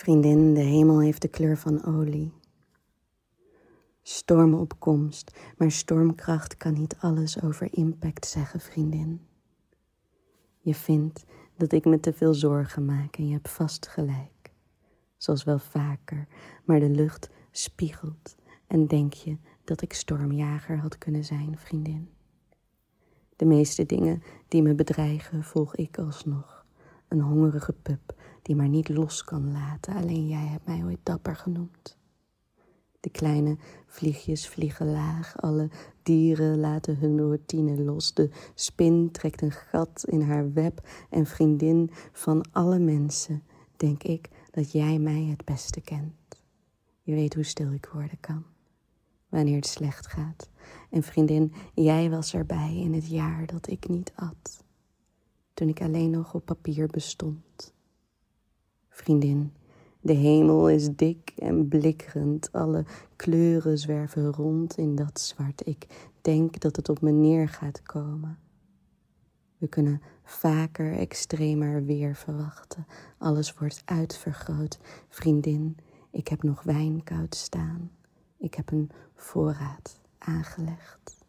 Vriendin, de hemel heeft de kleur van olie. Storm op komst, maar stormkracht kan niet alles over impact zeggen, vriendin. Je vindt dat ik me te veel zorgen maak en je hebt vast gelijk. Zoals wel vaker, maar de lucht spiegelt en denk je dat ik stormjager had kunnen zijn, vriendin. De meeste dingen die me bedreigen volg ik alsnog. Een hongerige pup die maar niet los kan laten. Alleen jij hebt mij ooit dapper genoemd. De kleine vliegjes vliegen laag, alle dieren laten hun routine los. De spin trekt een gat in haar web en vriendin van alle mensen denk ik dat jij mij het beste kent. Je weet hoe stil ik worden kan wanneer het slecht gaat. En vriendin, jij was erbij in het jaar dat ik niet at, toen ik alleen nog op papier bestond. Vriendin, de hemel is dik en blikkerend, alle kleuren zwerven rond in dat zwart. Ik denk dat het op me neer gaat komen. We kunnen vaker extremer weer verwachten. Alles wordt uitvergroot. Vriendin, ik heb nog wijn koud staan. Ik heb een voorraad aangelegd.